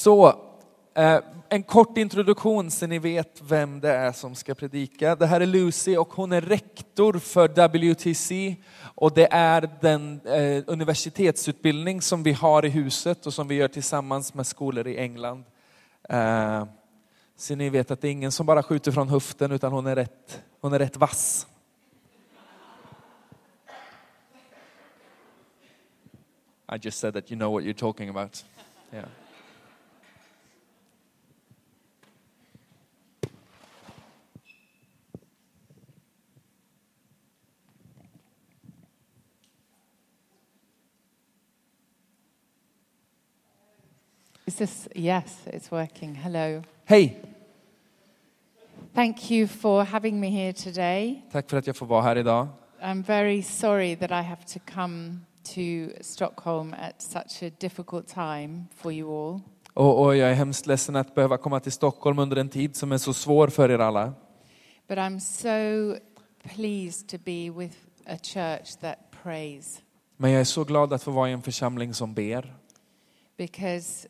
Så, eh, en kort introduktion så ni vet vem det är som ska predika. Det här är Lucy och hon är rektor för WTC och det är den eh, universitetsutbildning som vi har i huset och som vi gör tillsammans med skolor i England. Eh, så ni vet att det är ingen som bara skjuter från höften utan hon är rätt, hon är rätt vass. I just said that you know what you're talking about. Yeah. Is this? Yes, it's working. Hello. Hej! Thank you for having me here today. Tack för att jag får vara här idag. I'm very sorry that I have to come to Stockholm at such a difficult time for you all. Och, och jag är hemskt ledsen att behöva komma till Stockholm under en tid som är så svår för er alla. But I'm so pleased to be with a church that prays Men jag är så glad att få vara i en församling som ber. because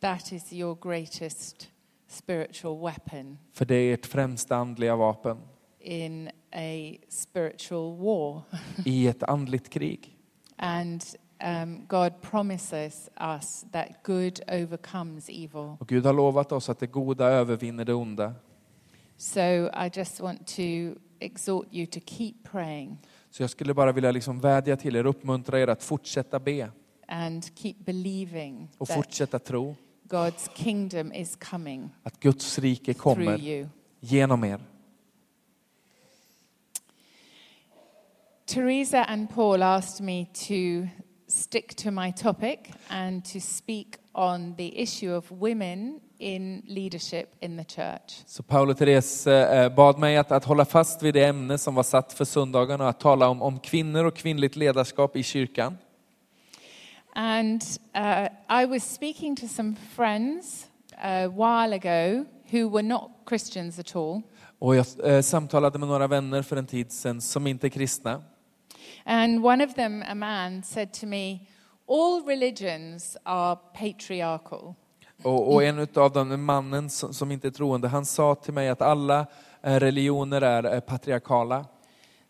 that is your greatest spiritual weapon För det är ert främsta andliga vapen in a spiritual war. i ett andligt krig. And um, God promises us that good overcomes evil. Och Gud har lovat oss att det goda övervinner det onda. So I just want to exhort you to keep praying Så jag skulle bara vilja liksom vädja till er, uppmuntra er att fortsätta be and keep believing och fortsätta tro God's kingdom is coming att Guds rike through kommer you. genom er. Teresa and Paul asked me to stick to my topic and to speak on the issue of women in leadership in the church. Så Paul och Therese eh, bad mig att, att hålla fast vid det ämne som var satt för söndagen och att tala om, om kvinnor och kvinnligt ledarskap i kyrkan. And uh, I was speaking to some friends a while ago who were not Christians at all. Och jag eh, samtalade med några vänner för en tid sedan som inte är kristna. And one of them, a man, said to me, All religions are patriarchal. Och, och en av dem, mannen som, som inte är troende, han sa till mig att alla eh, religioner är eh, patriarkala.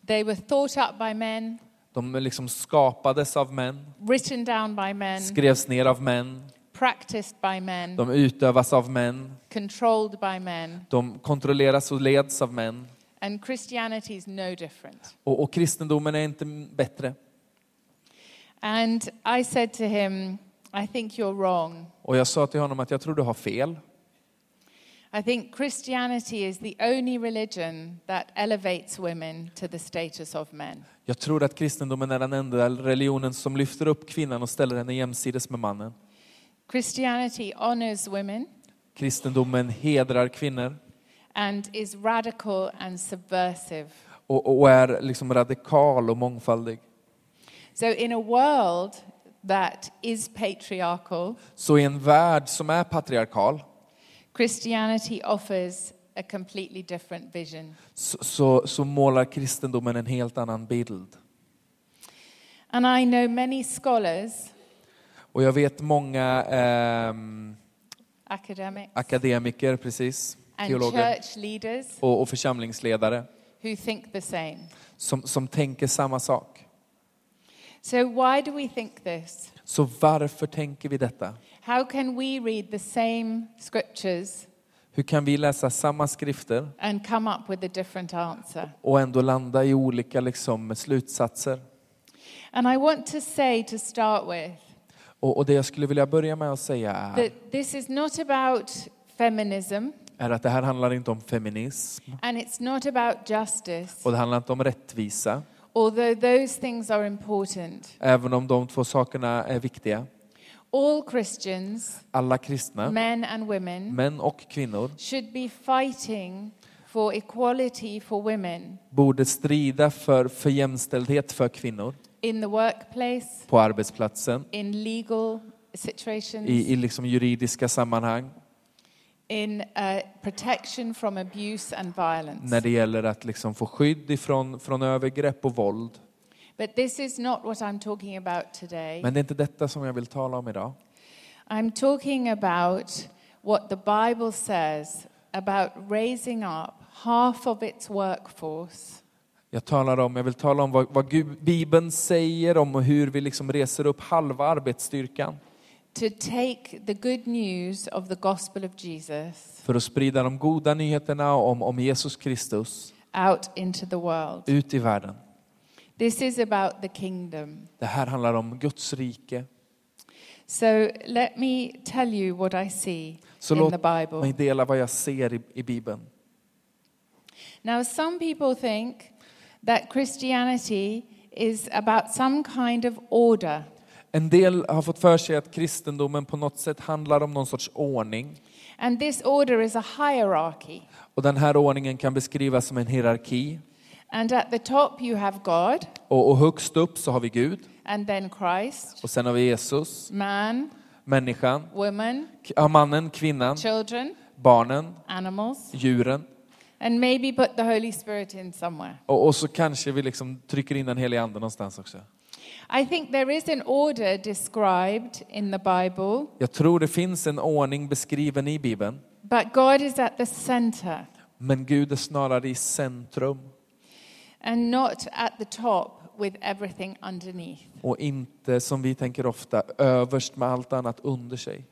They were thought up by men, De liksom skapades av män, written down by men, skrevs ner av män, practiced by men, de utövas av män, controlled by men. de kontrolleras och leds av män. And Christianity is no different. Och, och kristendomen är inte bättre. And I said to him, I think you're wrong. Och jag sa till honom att jag tror du har fel. I think Christianity is the only religion that elevates women to the status of men. Jag tror att kristendomen är den enda religionen som lyfter upp kvinnan och ställer henne jämsides med mannen. Christianity honors women Kristendomen hedrar kvinnor and is radical and subversive. och, och är liksom radikal och mångfaldig. So, in a world that is patriarchal, Så i en värld som är patriarkal Christianity offers a completely different vision. så, så, så målar kristendomen en helt annan bild. And I know many scholars, Och jag vet många ehm, academics, akademiker, precis, and teologer church leaders och, och församlingsledare who think the same. som, som tänker samma sak. So, why do we think this? Så varför tänker vi detta? How can we read the same scriptures Hur kan vi läsa samma skrifter and come up with a different answer? och ändå landa i olika liksom, slutsatser? And I want to say to start with Och, och det jag skulle vilja börja med att säga är, that this is not about feminism är att det här handlar inte om feminism and it's not about justice, och det handlar inte om rättvisa, although those things are important. även om de två sakerna är viktiga. All Christians, Alla kristna, men and women, män och kvinnor, should be fighting for equality for women borde strida för, för jämställdhet för kvinnor in the workplace, på arbetsplatsen, in legal situations, i, i liksom juridiska sammanhang, in uh, protection from abuse and violence. när det gäller att liksom få skydd ifrån, från övergrepp och våld. But this is not what I'm talking about today. Men det är inte detta som jag vill tala om idag. I'm talking about what the Bible says about raising up half of its workforce Jag, talar om, jag vill tala om vad, vad Gud, Bibeln säger om hur vi liksom reser upp halva arbetsstyrkan to take the good news of the gospel of Jesus för att sprida de goda nyheterna om, om Jesus Kristus out into the world. ut i världen. This is about the kingdom. Det här handlar om Guds rike. So let me tell you what I see Så in låt the Bible. mig dela vad jag ser i, i Bibeln. Now, some people think that Christianity is about some kind of order. En del har fått för sig att kristendomen på något sätt handlar om någon sorts ordning. And this order is a hierarchy. Och den här ordningen kan beskrivas som en hierarki. And at the top, you have God, Och, och högst upp så har vi Gud. and then Christ, Och sen har vi Jesus, man, människan, woman, ja, mannen, kvinnan, children, barnen, animals, djuren. and maybe put the Holy Spirit in somewhere. Och, och så kanske vi liksom trycker in den heliga anden någonstans också. I think there is an order described in the Bible, Jag tror det finns en ordning beskriven i Bibeln. but God is at the center Men Gud är snarare i centrum and not at the top with everything underneath. och inte som vi tänker ofta överst med allt annat under sig.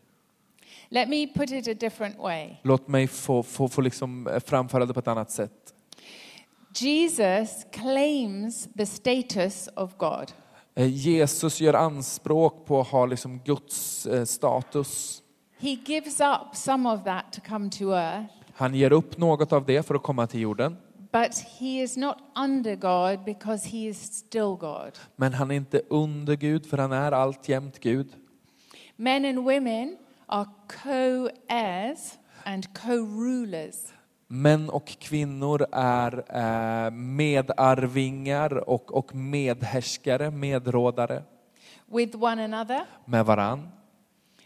Let me put it a different way. Låt mig få, få, få liksom eh, framföra det på ett annat sätt. Jesus claims the status of God. Eh, Jesus gör anspråk på att ha liksom Guds eh, status. He gives up some of that to come to earth, Han ger upp något av det för att komma till jorden. But he is not under God because he is still God. Men han är inte under Gud för han är alltjämt Gud. Men and women are co heirs and co rulers. Män och kvinnor är eh, medarvingar och, och medhärskare, medrådare with one another, med varann,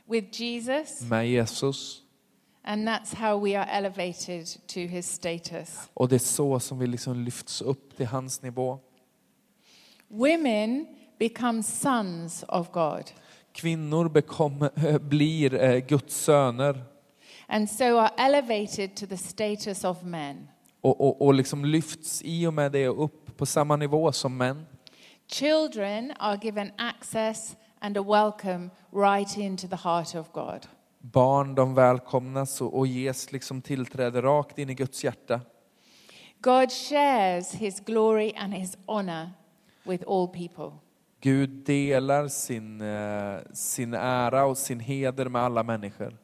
with Jesus, med Jesus. And that's how we are elevated to his status. Och det är så som vi liksom lyfts upp till hans nivå. Women become sons of God Kvinnor bekom, blir eh, Guds söner and so are elevated to the status of men. och, och, och liksom lyfts i och med det upp på samma nivå som män. Children are given access and a welcome right into the heart of God. Barn de välkomnas och, och ges liksom tillträde rakt in i Guds hjärta. God shares his glory and his honor with all people. Gud delar sin, eh, sin ära och sin heder med alla människor.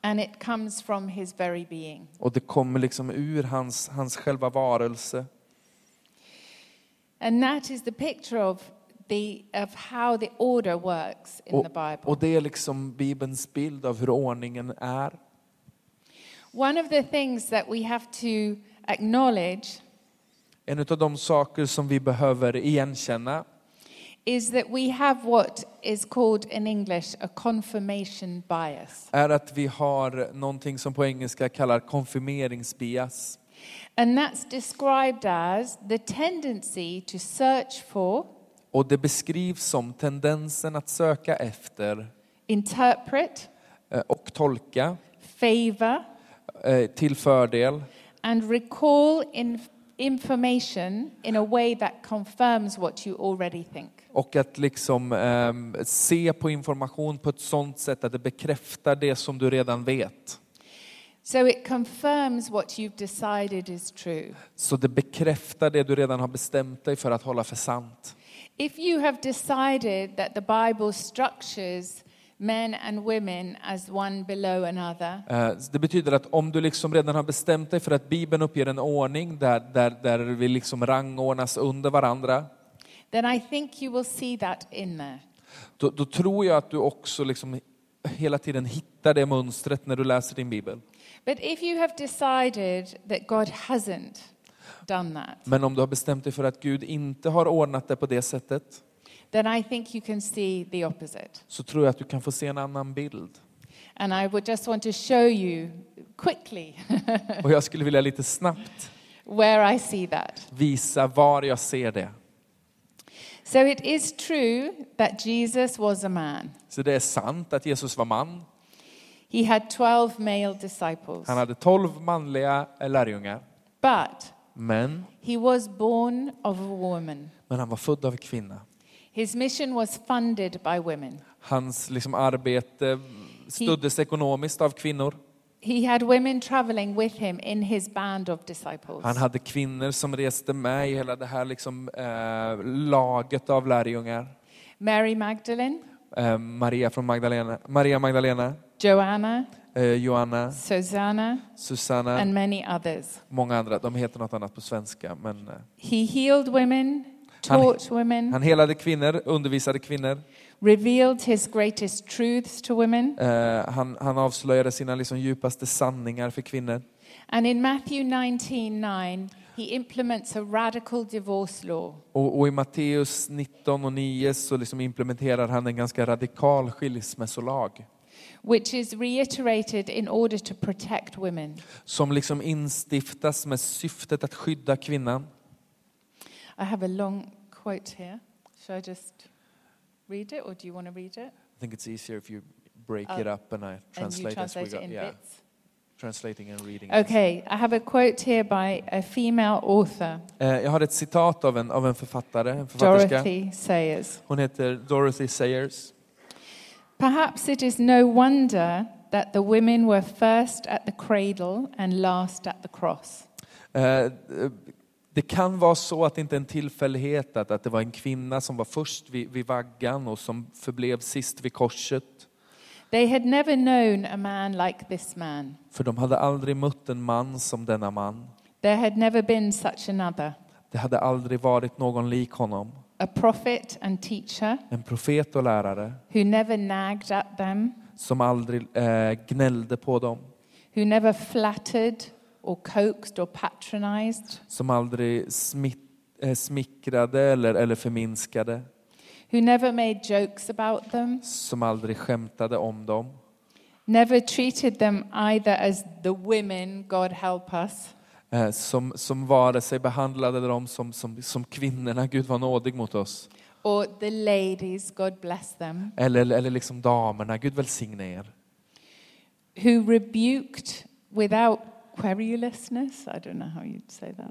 And it comes from his very being. Och det kommer liksom ur hans, hans själva varelse. And that is the picture of, the, of how the order works in Och, the Bible. och det är liksom Bibelns bild av hur ordningen är. One of the things that we have to acknowledge En av de saker som vi behöver igenkänna is that we have what is called in English a confirmation bias. är att vi har någonting som på engelska kallar konfirmeringsbias. And that's described as the tendency to search for, Och det beskrivs som tendensen att söka efter interpret, eh, och tolka favor, eh, till fördel and recall inf- information in a way that confirms what you already think. och att liksom ehm, se på information på ett sådant sätt att det bekräftar det som du redan vet. So it confirms what you've decided is true. Så det bekräftar det du redan har bestämt dig för att hålla för sant. If you have decided that the Bible structures men and women as one below another, Eh, Det betyder att om du liksom redan har bestämt dig för att Bibeln uppger en ordning där, där, där vi liksom rangordnas under varandra, then I think you will see that in there. då, då tror jag att du också liksom hela tiden hittar det mönstret när du läser din bibel. But if you have decided that God hasn't done that, Men om du har bestämt dig för att Gud inte har ordnat det på det sättet, then I think you can see the opposite. så tror jag att du kan få se en annan bild. And I would just want to show you quickly Och jag skulle vilja lite snabbt where I see that. visa var jag ser det. So it is true that Jesus was a man. Så det är sant att Jesus var man. He had 12 male disciples. Han hade tolv manliga lärjungar. But Men, he was born of a woman. men han var född av en kvinna. His mission was funded by women. Hans liksom, arbete stöddes ekonomiskt av kvinnor. He had women traveling with him in his band of disciples. Han hade kvinnor som reste med i hela det här liksom, eh, laget av lärjungar. Mary Magdalene, Eh, Maria från Magdalena, Maria Magdalena, Joanna, eh, Johanna, Susanna, Susanna, and many others. många andra. De heter något annat på svenska. Men, eh, He healed women, Han- taught women, han helade kvinnor, undervisade kvinnor. revealed his greatest truths to women. Eh, han, han avslöjade sina liksom, djupaste sanningar för kvinnor. And in Matthew 19:9, he implements a radical divorce law. Och, och i Matteus 19 och 9 så liksom implementerar han en ganska radikal skilsmässolag. Which is reiterated in order to protect women. Som liksom instiftas med syftet att skydda kvinnan. I have a long quote here. Should I just read it or do you want to read it? I think it's easier if you break Uh, it up and I and you translate as we translate go. it in Yeah, bits. translating and reading. Okay, I have a quote here by a female author, Eh, jag har ett citat av en, av en författare, en författerska. Dorothy Sayers. Hon heter Dorothy Sayers. Perhaps it is no wonder that the women were first at the cradle and last at the cross. Eh, Det kan vara så att det inte är en tillfällighet att, att det var en kvinna som var först vid, vid vaggan och som förblev sist vid korset. They had never known a man like this man. För de hade aldrig mött en man som denna man. There had never been such another. Det hade aldrig varit någon lik honom. A prophet and teacher En profet och lärare who never nagged at them, som aldrig eh, gnällde på dem. who never flattered or coaxed or patronized, Som aldrig smitt, eh, smickrade eller, eller förminskade. who never made jokes about them, Som aldrig skämtade om dem. never treated them either as the women, God help us, som, som vare sig behandlade dem som, som, som kvinnorna, Gud var nådig mot oss. or the ladies, God bless them, Eller, eller liksom damerna, Gud välsigne er. who rebuked without querulousness. I don't know how you'd say that.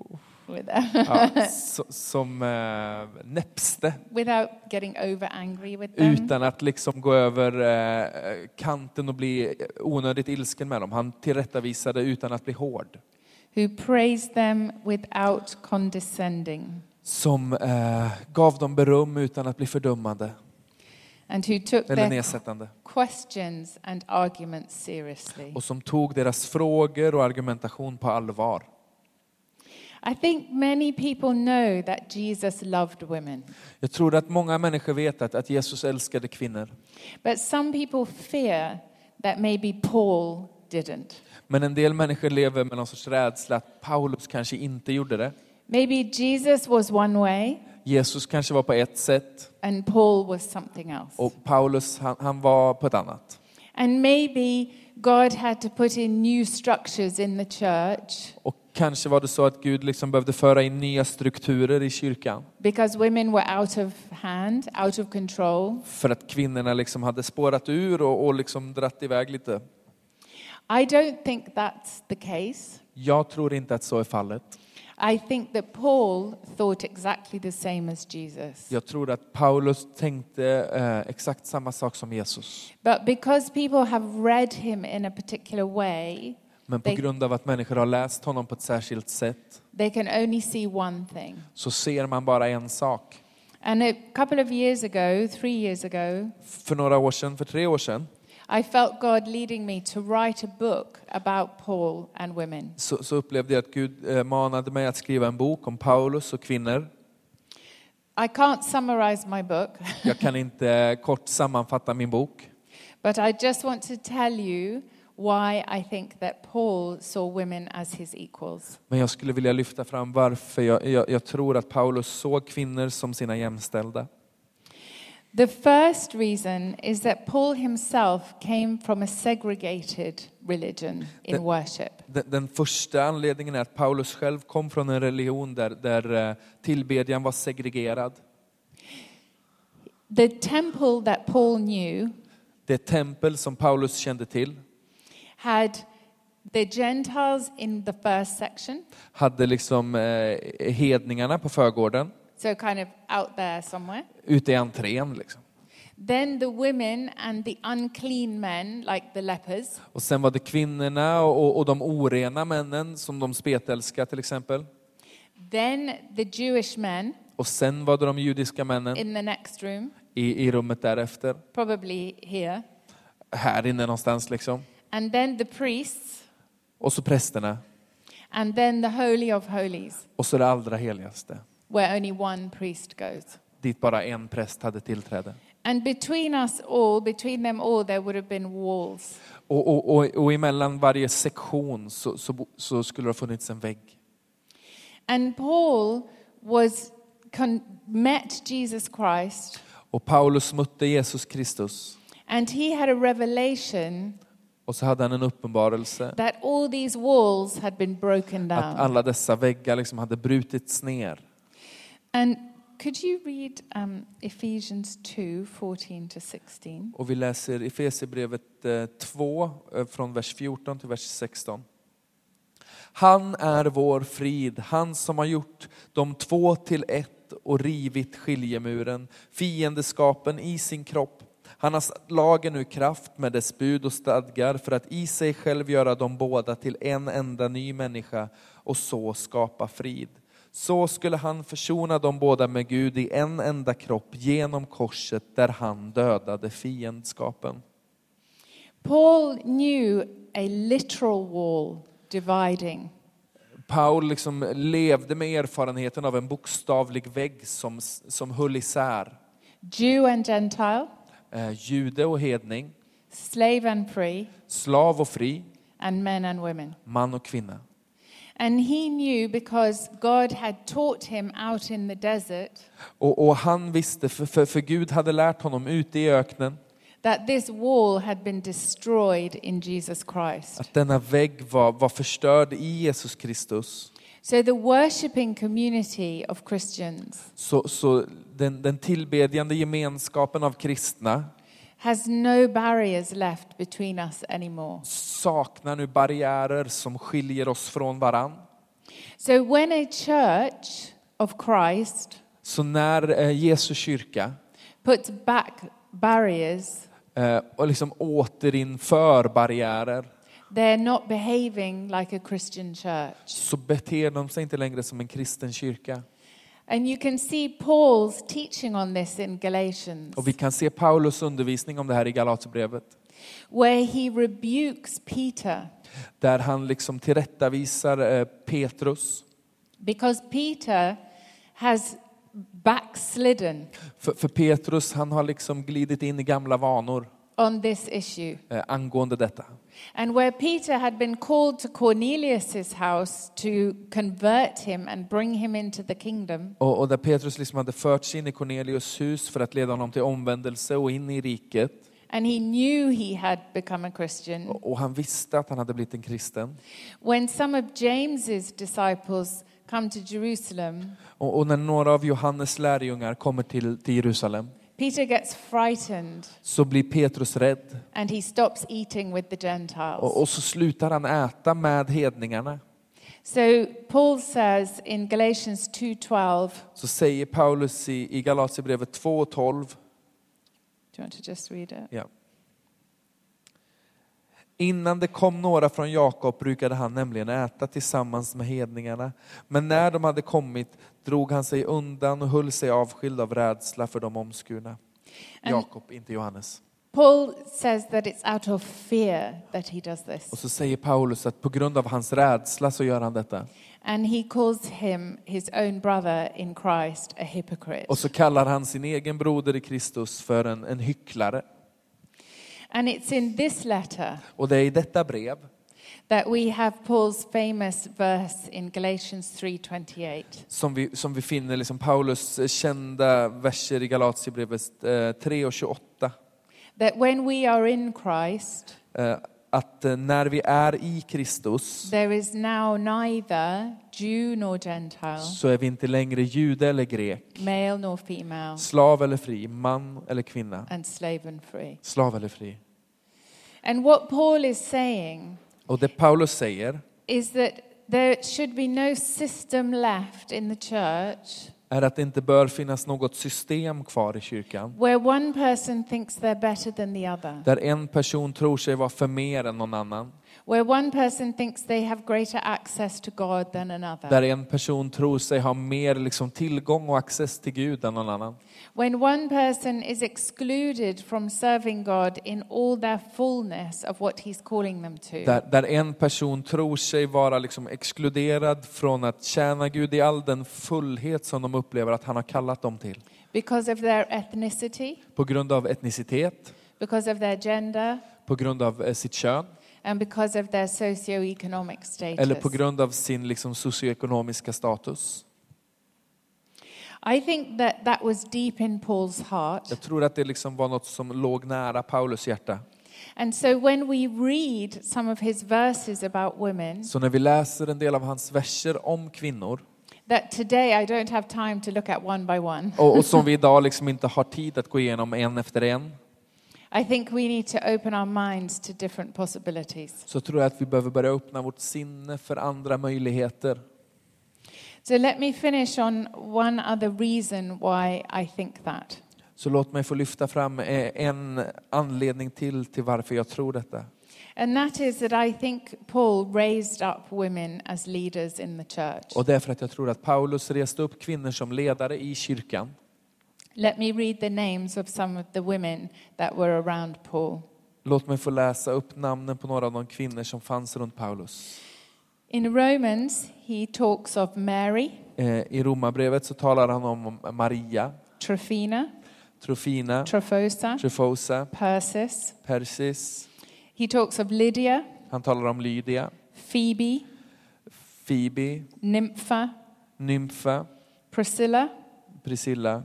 Ja, so, som eh, näpste without getting over angry with them. utan att liksom gå över eh, kanten och bli onödigt ilsken med dem. Han tillrättavisade utan att bli hård. Who praised them without condescending, Som eh, gav dem beröm utan att bli fördömande and who took eller their nedsättande. questions and arguments seriously. Och som tog deras frågor och argumentation på allvar. I think many people know that Jesus loved women, Jag tror att många människor vet att, att Jesus älskade kvinnor. but some people fear that maybe Paul didn't. Men en del människor lever med någon sorts rädsla att Paulus kanske inte gjorde det. Maybe Jesus was one way Jesus kanske var på ett sätt and Paul was something else. och Paulus han, han var på ett annat. And maybe God had to put in new structures in the church Och kanske var det så att Gud liksom behövde föra in nya strukturer i kyrkan. because women were out of hand, out of control. För att kvinnorna liksom hade spårat ur och, och liksom dratt iväg lite. I don't think that's the case. Jag tror inte att så är fallet. I think that Paul thought exactly the same as Jesus. Jag tror att Paulus tänkte eh, exakt samma sak som Jesus. But because people have read him in a particular way, Men på They- grund av att människor har läst honom på ett särskilt sätt they can only see one thing. så ser man bara en sak. And a couple of years ago, three years ago, För några år sedan, för tre år sedan, I felt God leading me to write a book about Paul and women. så, så upplevde jag att Gud eh, manade mig att skriva en bok om Paulus och kvinnor. I can't summarize my book, Jag kan inte eh, kort sammanfatta min bok. but I just want to tell you why I think that Paul saw women as his equals. Men jag skulle vilja lyfta fram varför jag, jag, jag tror att Paulus såg kvinnor som sina jämställda. The first reason is that Paul himself came from a segregated religion in The- worship. Den, den första anledningen är att Paulus själv kom från en religion där, där eh, tillbedjan var segregerad. The temple that Paul knew Det tempel som Paulus kände till had the Gentiles in the first section, hade liksom eh, hedningarna på förgården, so kind of out there somewhere. ute i entrén. Liksom. Then the women and the unclean men, like the lepers. Och sen var det kvinnorna och, och de orena männen som de spetälskade till exempel. Then the Jewish men Och sen var det de judiska männen in the next room, i, i rummet därefter. probably here. Här inne någonstans liksom. And then the priests, Och så prästerna. and then the Holy of Holies, Och så det allra heligaste. Where only one priest goes. Dit bara en präst hade tillträde. And between us all, between them all, there would have been walls. Och, och, och, och emellan varje sektion så, så, så skulle det ha funnits en vägg. And Paul was con- met Jesus Christ, Och Paulus mötte Jesus Kristus. and he had a revelation Och så hade han en uppenbarelse that all these walls had been broken att down. alla dessa väggar liksom hade brutits ner. And could you read um, Ephesians 2 14 to 16? Och vi läser Efesierbrevet eh, 2 eh, från vers 14 till vers 16. Han är vår frid, han som har gjort de två till ett och rivit skiljemuren, fiendeskapen i sin kropp. Han har satt lagen ur kraft med dess bud och stadgar för att i sig själv göra dem båda till en enda ny människa och så skapa frid. Så skulle han försona dem båda med Gud i en enda kropp genom korset där han dödade fiendskapen. Paul knew a literal wall dividing. Paul liksom levde med erfarenheten av en bokstavlig vägg som, som höll isär Jew and Gentile, eh, jude och hedning, slave and free, slav och fri, and men and women. man och kvinna. And he knew because God had taught him out in the desert Och, och han visste, för, för, för Gud hade lärt honom ute i öknen that this wall had been destroyed in Jesus Christ. att denna vägg var, var förstörd i Jesus Kristus. So the worshipping community of Christians Så, så den, den tillbedjande gemenskapen av kristna has no barriers left between us anymore. saknar nu barriärer som skiljer oss från varann. So when a church of Christ Så när eh, Jesu kyrka puts back barriers, eh, och liksom återinför barriärer they're not behaving like a Christian church. så beter de sig inte längre som en kristen kyrka. And you can see Paul's teaching on this in Galatians, Och vi kan se Paulus undervisning om det här i Galaterbrevet. where he rebukes Peter Där han liksom tillrättavisar eh, Petrus. because Peter has backslidden För, för Petrus han har liksom glidit in i gamla vanor on this issue. eh, angående detta. And where Peter had been called to Cornelius's house to convert him and bring him into the kingdom, Och, och där Petrus liksom hade förts in i Cornelius hus för att leda honom till omvändelse och in i riket. and he knew he had become a Christian, Och, och han visste att han hade blivit en kristen. when some of James's disciples come to Jerusalem, Och, och när några av Johannes lärjungar kommer till, till Jerusalem Peter gets frightened så blir Petrus rädd. and he stops eating with the Gentiles. Och, och så slutar han äta med hedningarna. So Paul says in Galatians 2:12, Så säger Paulus i, i Galaterbrevet 2 och 12. do you want to just read it? Ja. Innan det kom några från Jakob brukade han nämligen äta tillsammans med hedningarna. Men när de hade kommit drog han sig undan och höll sig avskild av rädsla för de omskurna. Jakob, inte Johannes. Paul says that it's out of fear that he does this. Och så säger Paulus att på grund av hans rädsla så gör han detta. And he calls him, his own brother in Christ, a hypocrite. Och så kallar han sin egen broder i Kristus för en, en hycklare. And it's in this letter Och det är i detta brev that we have Paul's famous verse in Galatians 3:28. som vi, som vi finner liksom Paulus kända verser i Galatierbrevet eh, 3 och 28. That when we are in Christ, Eh, att eh, när vi är i Kristus there is now neither Jew nor Gentile, så är vi inte längre jude eller grek, male nor female, slav eller fri, man eller kvinna, and slave and free. slav eller fri. And what Paul is saying Och det Paulus säger is that there should be no system left in the church är att det inte bör finnas något system kvar i kyrkan where one person thinks they're better than the other, där en person tror sig vara för mer än någon annan. Where one person thinks they have greater access to God than another. Där en person tror sig ha mer liksom tillgång och access till Gud än någon annan. When one person is excluded from serving God in all their fullness of what He's calling them to. Där, där en person tror sig vara liksom exkluderad från att tjäna Gud i all den fullhet som de upplever att han har kallat dem till. Because of their ethnicity, På grund av etnicitet, because of their gender, på grund av eh, sitt kön and because of their socio-economic status. eller på grund av sin liksom socioekonomiska status. I think that that was deep in Paul's heart. Jag tror att det liksom var något som låg nära Paulus hjärta. And so when we read some of his verses about women, Så när vi läser en del av hans verser om kvinnor that today I don't have time to look at one by one, och, och som vi idag liksom inte har tid att gå igenom en efter en I think we need to open our minds to different possibilities. så tror jag att vi behöver börja öppna vårt sinne för andra möjligheter. So let me finish on one other reason why I think that. Så låt mig få lyfta fram eh, en anledning till till varför jag tror detta. And that is that I think Paul raised up women as leaders in the church. Och det är för att jag tror att Paulus reste upp kvinnor som ledare i kyrkan. Let me read the names of some of the women that were around Paul. Låt mig få läsa upp namnen på några av de kvinnor som fanns runt Paulus. In Romans, he talks of Mary, Eh, I Romarbrevet så talar han om Maria, Trophyna, Trofina, Trophosa, Trefosa, Persis. Persis. He talks of Lydia, Han talar om Lydia, Phoebe, Phoebe, Nympha, Nymfa, Priscilla, Priscilla,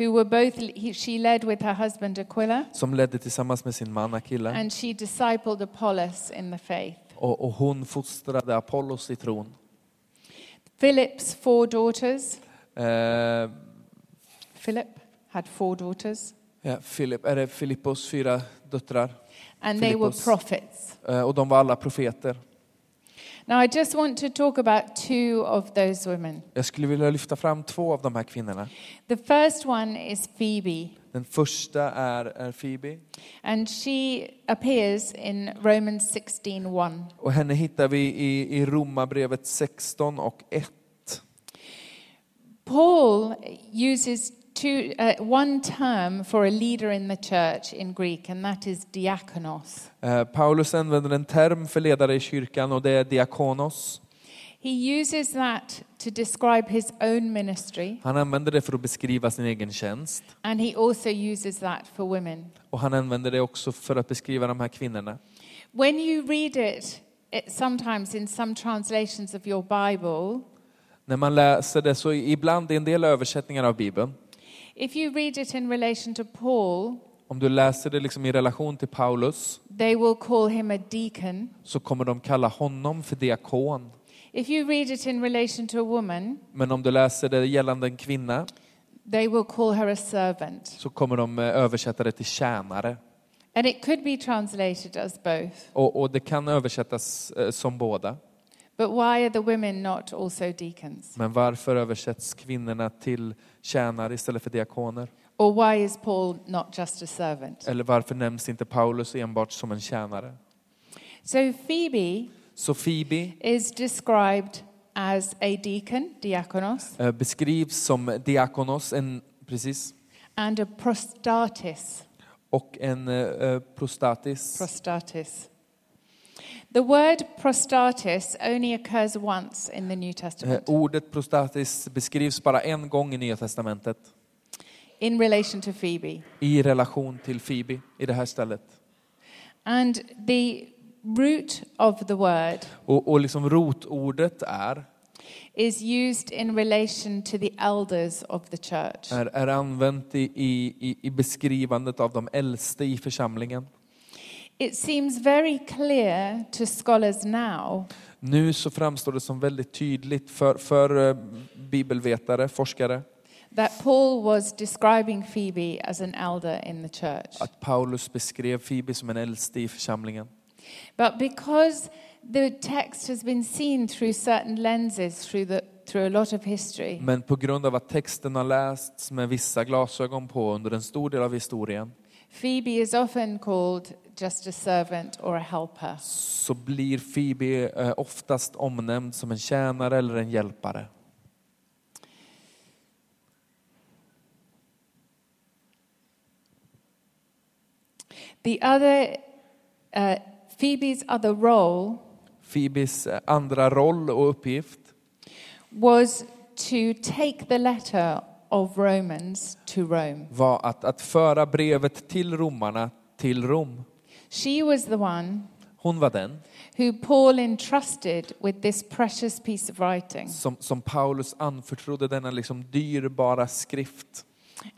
who were both, he, she led with her husband Aquila, som ledde tillsammans med sin man Akilla. and she discipled Apollos in the faith. Och, och hon fostrade Apollos i tron. Philip's four daughters, Eh, Philip had four daughters, ja, Philip, är det Filippos fyra döttrar? and they were Philippos. prophets. Eh, och de var alla profeter. Now, I just want to talk about two of those women. Jag skulle vilja lyfta fram två av de här kvinnorna. The first one is Phoebe, Den första är, är Phoebe. and she appears in Romans 16:1. Och henne hittar vi i, i Romarbrevet 16 och 1. Paul uses two, uh, one term for a leader in the church in Greek, and that is diakonos. Eh, Paulus använder en term för ledare i kyrkan och det är diakonos. He uses that to describe his own ministry, Han använder det för att beskriva sin egen tjänst. and he also uses that for women. Och han använder det också för att beskriva de här kvinnorna. When you read it, it sometimes in some translations of your Bible, När man läser det så ibland i en del översättningar av Bibeln, if you read it in relation to Paul, om du läser det liksom i relation till Paulus, they will call him a deacon. så kommer de kalla honom för diakon. If you read it in relation to a woman, Men om du läser det gällande en kvinna, they will call her a servant. så kommer de eh, översätta det till tjänare. And it could be translated as both. Och, och det kan översättas eh, som båda. But why are the women not also deacons? Men varför översätts kvinnorna till tjänare istället för diakoner? Or why is Paul not just a servant? Eller varför nämns inte Paulus enbart som en tjänare? So Phoebe Så Phoebe is described as a deacon, diakonos, eh, beskrivs som diakonos, en, precis, and a prostatis, och en eh, eh, prostatis. prostatis. The word prostatis only occurs once in the New Eh, Testament Ordet prostatis beskrivs bara en gång i Nya Testamentet in relation to Phoebe. i relation till Phoebe i det här stället. And the root of the word Och, och liksom rotordet är, is used in relation to the elders of the church. är, är använt i, i, i- i beskrivandet av de äldste i församlingen. It seems very clear to scholars now Nu så framstår det som väldigt tydligt för, för eh, bibelvetare, forskare, that Paul was describing Phoebe as an elder in the church. att Paulus beskrev Fibi som en äldste i församlingen. But because the text has been seen through certain lenses through, the, through a lot of history, Men på grund av att texten har lästs med vissa glasögon på under en stor del av historien Phoebe is often called just a servant or a helper. så blir Fibi eh, oftast omnämnd som en tjänare eller en hjälpare. The other, uh, Phoebe's other role Fibis eh, andra roll och uppgift was to take the letter of Romans to Rome. var att, att föra brevet till romarna till Rom. She was the one Hon var den who Paul entrusted with this precious piece of writing. som, som Paulus anförtrodde denna liksom dyrbara skrift.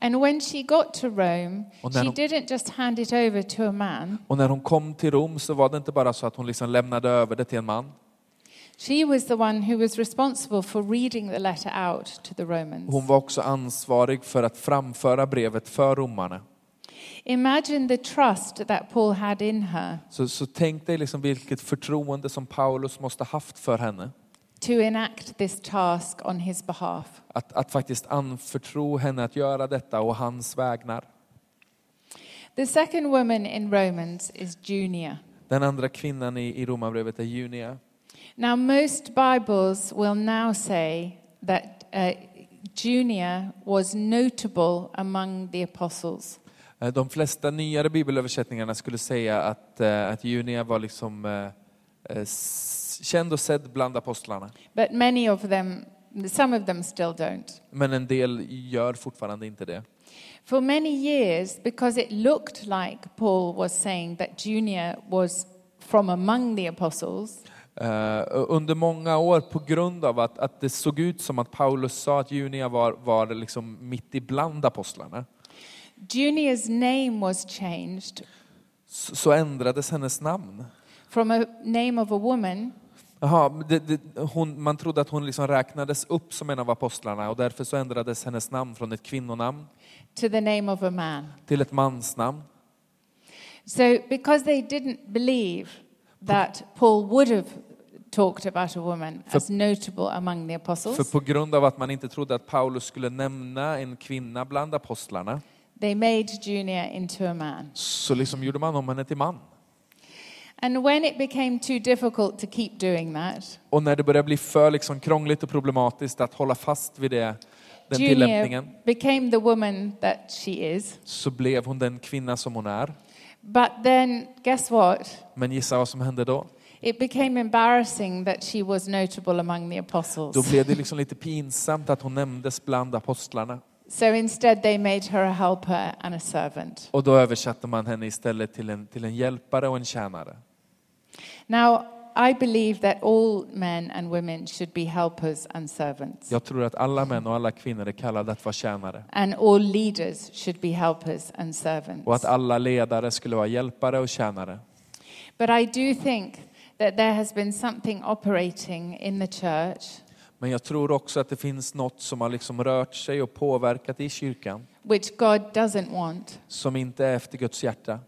And when she got to Rome, Och she när hon- didn't just hand it over to a man. Och när hon kom till Rom så var det inte bara så att hon liksom lämnade över det till en man. She was the one who was responsible for reading the letter out to the Romans. Hon var också ansvarig för att framföra brevet för romarna. Imagine the trust that Paul had in her Så, så tänk dig liksom vilket förtroende som Paulus måste haft för henne. to enact this task on his behalf. Att, att faktiskt anförtro henne att göra detta och hans vägnar. The second woman in Romans is Junia. Den andra kvinnan i, i romarbrevet är Junia. Now, most Bibles will now say that uh, Junia was notable among the apostles. Eh, De flesta nyare bibelöversättningarna skulle säga att, eh, att Junia var liksom eh, känd och sedd bland apostlarna. But many of them, some of them still don't. Men en del gör fortfarande inte det. For many years, because it looked like Paul was saying that Junia was from among the apostles, Eh, under många år på grund av att, att det såg ut som att Paulus sa att Junia var, var liksom mitt ibland apostlarna. Junia's name was changed Så, så ändrades hennes namn. from a name of a woman Jaha, det, det, hon, man trodde att hon liksom räknades upp som en av apostlarna och därför så ändrades hennes namn från ett kvinnonamn to the name of a man. till ett mansnamn. So, because they didn't believe that Paul would have talked about a woman as notable among the För apostles, på grund av att man inte trodde att Paulus skulle nämna en kvinna bland apostlarna they made Junia into a man. så liksom gjorde man om henne till man. And when it became too difficult to keep doing that, Och när det började bli för liksom krångligt och problematiskt att hålla fast vid det, den Junia tillämpningen became the woman that she is. så blev hon den kvinna som hon är. But then, guess what? Men gissa vad som hände då? It became embarrassing that she was notable among the apostles. Då blev det liksom lite pinsamt att hon nämndes bland apostlarna. So instead, they made her a helper and a servant. Och då översatte man henne istället till en, till en hjälpare och en tjänare. Now, I believe that all men and women should be helpers and servants. Jag tror att alla män och alla kvinnor är kallade att vara tjänare. And all leaders should be helpers and servants. Och att alla ledare skulle vara hjälpare och tjänare. But I do think that there has been something operating in the church Men jag tror också att det finns något som har liksom rört sig och påverkat i kyrkan which God doesn't want. som inte är efter Guds hjärta.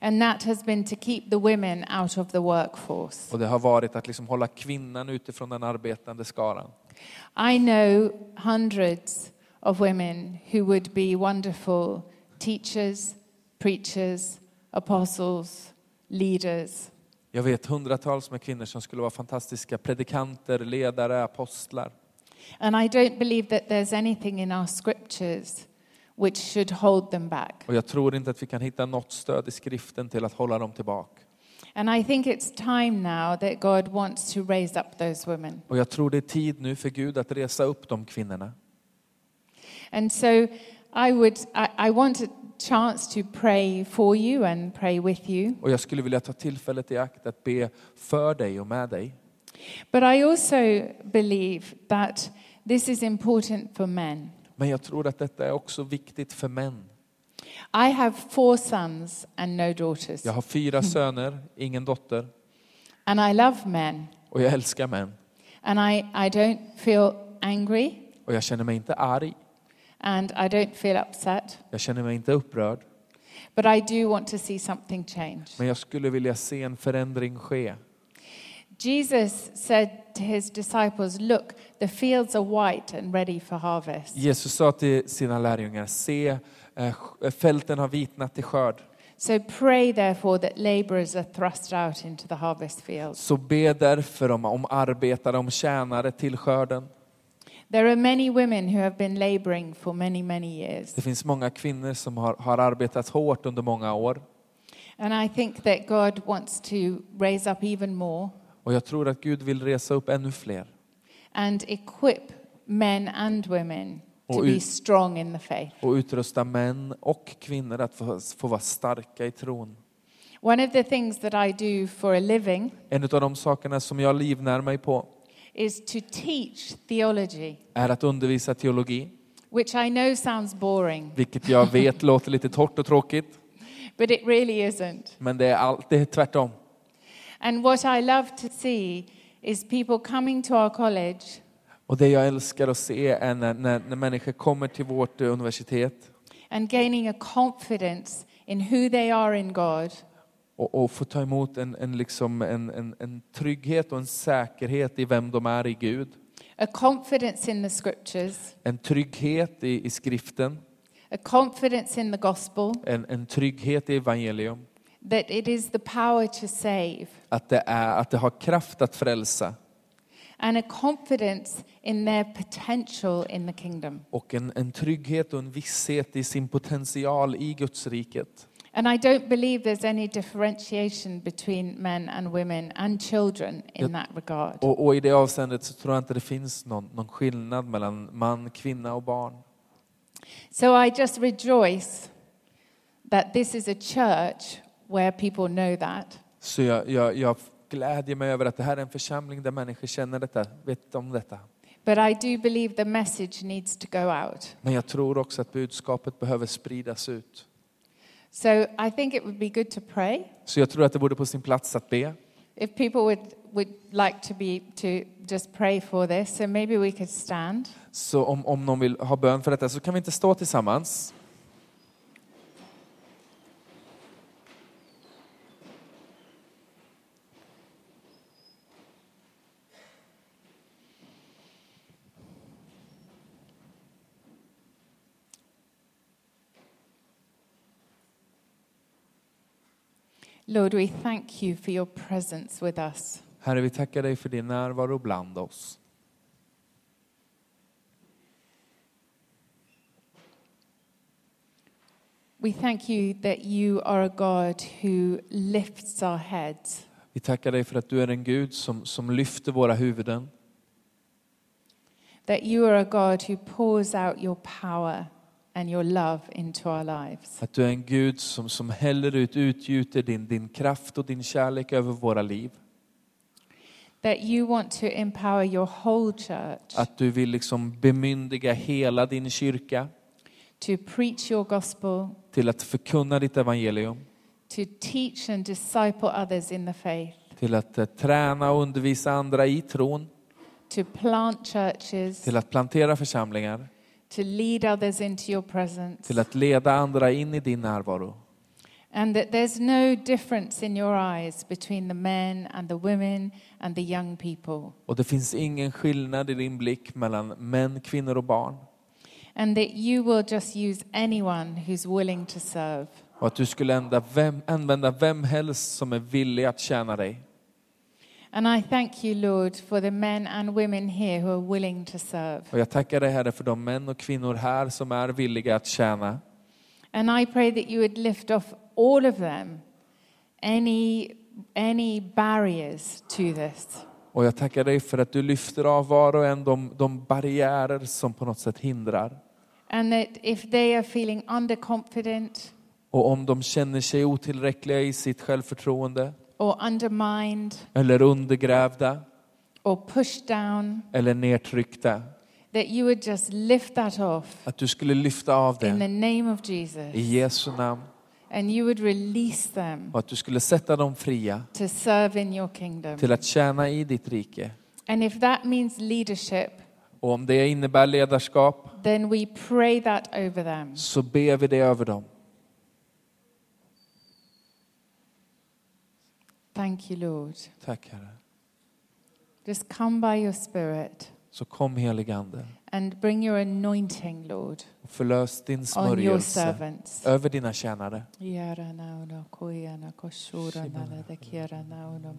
And that has been to keep the women out of the workforce. Och det har varit att liksom hålla kvinnan utifrån den arbetande skaran. I know hundreds of women who would be wonderful teachers, preachers, apostles, leaders. Jag vet hundratals med kvinnor som skulle vara fantastiska predikanter, ledare, apostlar. And I don't believe that there's anything in our scriptures which should hold them back. Och jag tror inte att vi kan hitta något stöd i skriften till att hålla dem tillbaka. And I think it's time now that God wants to raise up those women. Och jag tror det är tid nu för Gud att resa upp de kvinnorna. And so I would I, I want a chance to pray for you and pray with you. Och jag skulle vilja ta tillfället i akt att be för dig och med dig. But I also believe that this is important for men. Men jag tror att detta är också viktigt för män. I have four sons and no daughters, Jag har fyra söner, ingen dotter. and I love men, Och jag älskar män. and I, I don't feel angry, Och jag känner mig inte arg. And I don't feel upset, Jag känner mig inte upprörd. but I do want to see something change. Men jag skulle vilja se en förändring ske. Jesus said to his disciples, Look, the fields are white and ready for harvest. Jesus sa till sina lärjungar, se eh, fälten har vitnat till skörd. So pray, therefore, that laborers are thrust out into the harvest fields. Så be därför om, om arbetare, om tjänare till skörden. There are many women who have been laboring for many, many years. Det finns många kvinnor som har, har arbetat hårt under många år. And I think that God wants to raise up even more Och jag tror att Gud vill resa upp ännu fler. and equip men and women to Och be ut- strong in the faith. Och utrusta män och kvinnor att få, få vara starka i tron. One of the things that I do for a living En av de sakerna som jag livnär mig på is to teach theology, är att undervisa teologi. which I know sounds boring, Vilket jag vet låter lite torrt och tråkigt. but it really isn't. Men det är, allt, det är tvärtom. And what I love to see is people coming to our college Och det jag älskar att se är när, när, när människor kommer till vårt eh, universitet and gaining a confidence in who they are in God och, och får ta emot en, en, liksom en, en, en trygghet och en säkerhet i vem de är i Gud. a confidence in the scriptures, En trygghet i, i skriften, a confidence in the gospel, en, en trygghet i evangelium. that it is the power to save, Att det, är, att det har kraft att frälsa and a confidence in their potential in the kingdom. och en, en trygghet och en visshet i sin potential i Guds riket. And I don't believe there's any differentiation between men and women and children in that regard. Och, och i det avseendet så tror jag inte det finns någon, någon skillnad mellan man, kvinna och barn. So I just rejoice that this is a church where people know that. Så jag, jag, jag glädjer mig över att det här är en församling där människor känner detta, vet om detta. But I do believe the message needs to go out. Men jag tror också att budskapet behöver spridas ut. So I think it would be good to pray. Så jag tror att det vore på sin plats att be. If people would, would like to be to just pray for this, so maybe we could stand. Så om, om någon vill ha bön för detta så kan vi inte stå tillsammans. Lord, we thank you for your presence with us. Herre, vi tackar dig för din närvaro bland oss. We thank you that you are a God who lifts our heads. Vi tackar dig för att du är en Gud som, som lyfter våra huvuden. That you are a God who pours out your power and your love into our lives. Att du är en Gud som, som häller ut, utgjuter din, din kraft och din kärlek över våra liv. That you want to empower your whole church Att du vill liksom bemyndiga hela din kyrka to preach your gospel, till att förkunna ditt evangelium. to teach and disciple others in the faith, Till att eh, träna och undervisa andra i tron. to plant churches, Till att plantera församlingar. To lead others into your presence. Till att leda andra in i din närvaro. And that there's no difference in your eyes between the men and the women and the young people. Och det finns ingen skillnad i din blick mellan män, kvinnor och barn. And that you will just use anyone who's willing to serve. Och att du skulle vem, använda vem helst som är villig att tjäna dig. And I thank you, Lord, for the men and women here who are willing to serve. Och jag tackar dig Herre för de män och kvinnor här som är villiga att tjäna. And I pray that you would lift off all of them any, any barriers to this. Och jag tackar dig för att du lyfter av var och en de, de barriärer som på något sätt hindrar. And that if they are feeling underconfident Och om de känner sig otillräckliga i sitt självförtroende or undermined eller undergrävda or pushed down, eller nedtryckta that you would just lift that off Att du skulle lyfta av in the det name of i Jesus Jesu namn. and you would release them Och att du skulle sätta dem fria to serve in your kingdom. till att tjäna i ditt rike. And if that means leadership, Och om det innebär ledarskap then we pray that over them. så ber vi det över dem. Thank you, Lord. Tack Herre. Just come by your Spirit Så kom heligande and bring your anointing, Lord, och förlös din on your smörjelse servants. över dina tjänare. Yara nauna koyana koshura nala da kiara nauna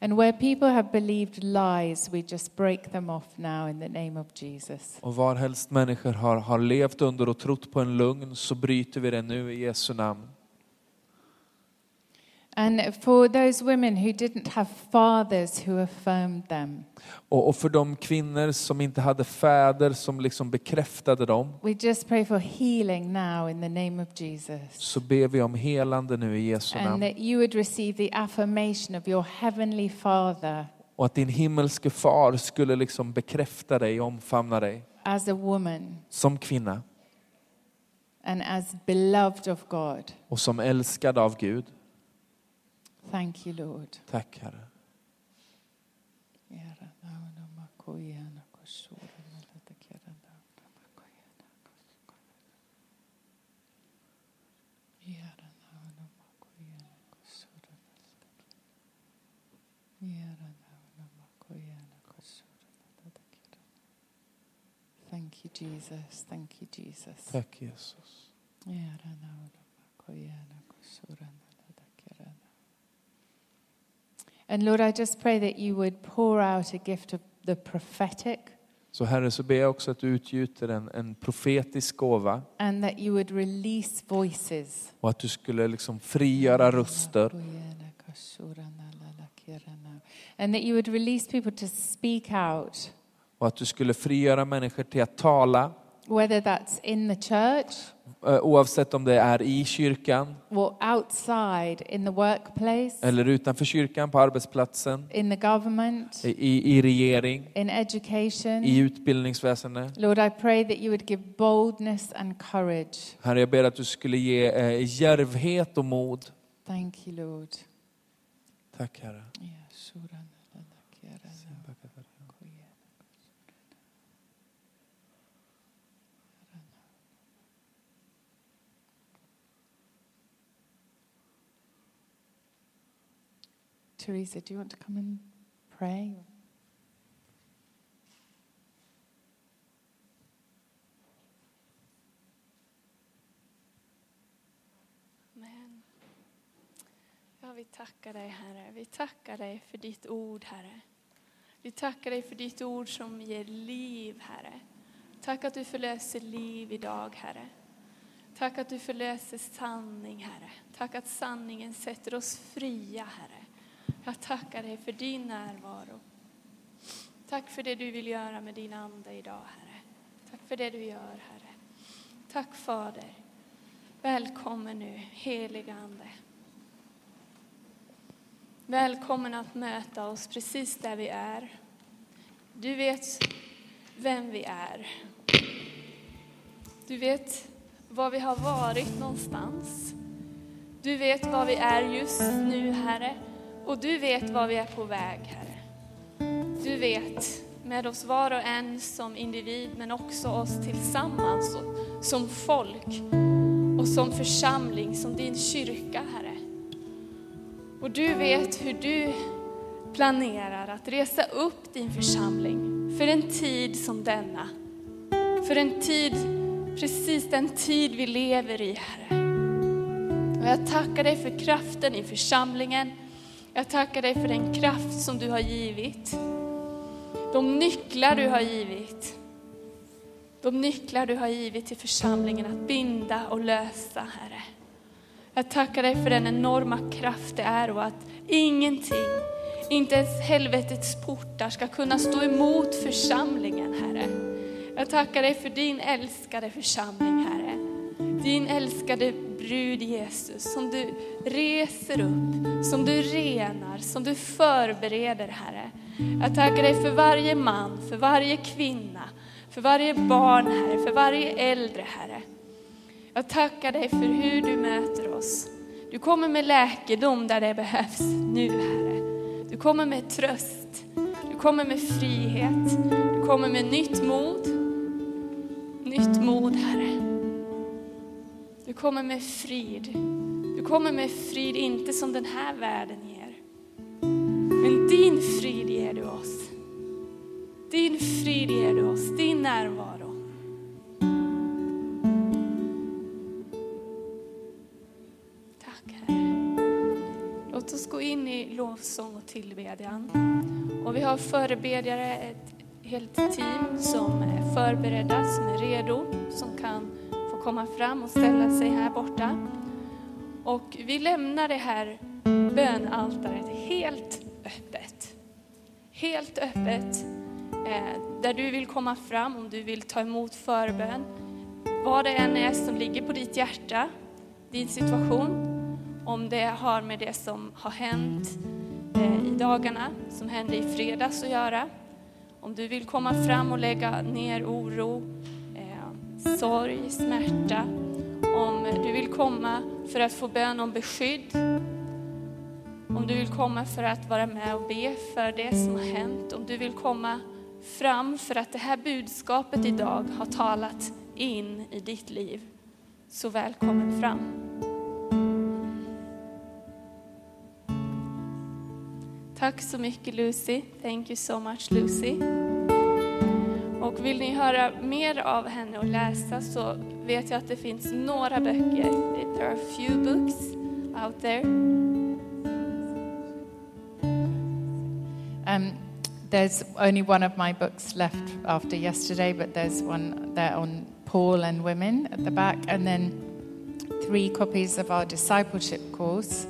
And where people have believed lies, we just break them off now in the name of Jesus. Och varhelst människor har, har levt under och trott på en lugn så bryter vi det nu i Jesu namn. And for those women who didn't have fathers who affirmed them, Och, och för de kvinnor som inte hade fäder som liksom bekräftade dem we just pray for healing now in the name of Jesus. så ber vi om helande nu i Jesu And namn. that you would receive the affirmation of your heavenly Father Och att din himmelske far skulle liksom bekräfta dig, omfamna dig as a woman som kvinna and as beloved of God. och som älskad av Gud. Thank you, Lord. Tack Herre. Thank you, Jesus. Thank you, Jesus. Tack Jesus. And Lord, I just pray that you would pour out a gift of the prophetic Så Herre så ber jag också att du utgjuter en, en profetisk gåva. and that you would release voices. och att du skulle liksom frigöra röster. And that you would release people to speak out, och att du skulle frigöra människor till att tala. Whether that's in the church oavsett om det är i kyrkan eller utanför kyrkan, på arbetsplatsen, in the government, i, i, regering, in education. i utbildningsväsendet. Lord, I pray that you would give boldness and courage. Herre, jag ber att du skulle ge eh, djärvhet och mod. Thank you, Lord. Tack Herre. Teresa, do you want to come and pray? Amen. Ja, vi tackar dig Herre. Vi tackar dig för ditt ord Herre. Vi tackar dig för ditt ord som ger liv Herre. Tack att du förlöser liv idag Herre. Tack att du förlöser sanning Herre. Tack att sanningen sätter oss fria Herre. Jag tackar dig för din närvaro. Tack för det du vill göra med din ande idag Herre. Tack för det du gör Herre. Tack Fader. Välkommen nu, heliga Ande. Välkommen att möta oss precis där vi är. Du vet vem vi är. Du vet var vi har varit någonstans. Du vet var vi är just nu, Herre. Och du vet var vi är på väg, Herre. Du vet med oss var och en som individ, men också oss tillsammans och som folk och som församling, som din kyrka, Herre. Och du vet hur du planerar att resa upp din församling för en tid som denna. För en tid, precis den tid vi lever i, Herre. Och jag tackar dig för kraften i församlingen. Jag tackar dig för den kraft som du har givit. De nycklar du har givit. De nycklar du har givit till församlingen att binda och lösa, Herre. Jag tackar dig för den enorma kraft det är och att ingenting, inte ens helvetets portar ska kunna stå emot församlingen, Herre. Jag tackar dig för din älskade församling, Herre din älskade brud Jesus som du reser upp, som du renar, som du förbereder Herre. Jag tackar dig för varje man, för varje kvinna, för varje barn Herre, för varje äldre Herre. Jag tackar dig för hur du möter oss. Du kommer med läkedom där det behövs nu Herre. Du kommer med tröst, du kommer med frihet, du kommer med nytt mod. Nytt mod Herre. Du kommer med frid. Du kommer med frid, inte som den här världen ger. Men din frid ger du oss. Din frid ger du oss, din närvaro. Tack Herre. Låt oss gå in i lovsång och tillbedjan. Och vi har förebedjare, ett helt team som är förberedda, som är redo, som kan få komma fram och ställa sig här borta. Och vi lämnar det här bönaltaret helt öppet. Helt öppet, eh, där du vill komma fram om du vill ta emot förbön. Vad det än är som ligger på ditt hjärta, din situation, om det har med det som har hänt eh, i dagarna, som hände i fredags att göra. Om du vill komma fram och lägga ner oro, sorg, smärta. Om du vill komma för att få bön om beskydd. Om du vill komma för att vara med och be för det som har hänt. Om du vill komma fram för att det här budskapet idag har talat in i ditt liv. Så välkommen fram. Tack så mycket Lucy. Thank you so much Lucy. Och vill ni höra mer av henne och läsa så vet jag att det finns några böcker. There are a few books out there. Um, there's only one of my books left after yesterday, but there's one there on Paul and women at the back, and then three copies of our discipleship course,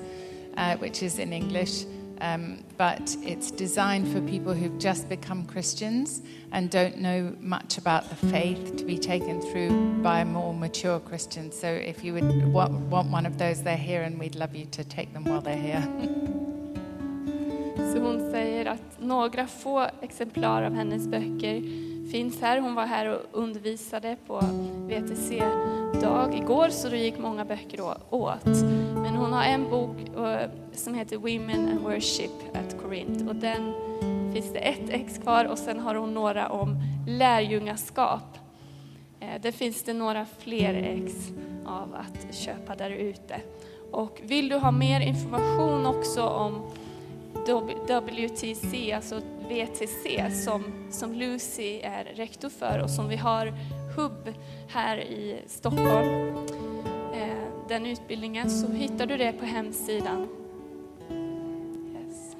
uh, which is in English. Um, but it's designed for people who've just become Christians and don't know much about the faith to be taken through by a more mature Christian. So if you would want, want one of those, they're here, and we'd love you to take them while they're here. Så hon säger att några få exemplar av hennes böcker finns här. Hon var här och undervisade på VTC-dag igår så då gick många böcker åt. Hon har en bok eh, som heter Women and Worship at Corinth och den finns det ett ex kvar och sen har hon några om lärjungaskap. Eh, det finns det några fler ex av att köpa där ute. Och vill du ha mer information också om WTC, alltså VTC, som, som Lucy är rektor för och som vi har hubb här i Stockholm. Den utbildningen, så hittar du det på hemsidan. Yes.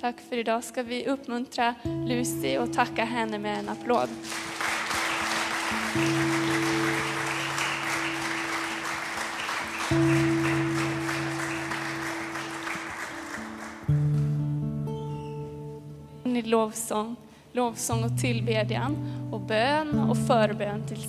Tack för idag. Ska vi uppmuntra Lucy och tacka henne med en applåd. Ni lovsång, lovsång och tillbedjan och bön och förbön tillsammans.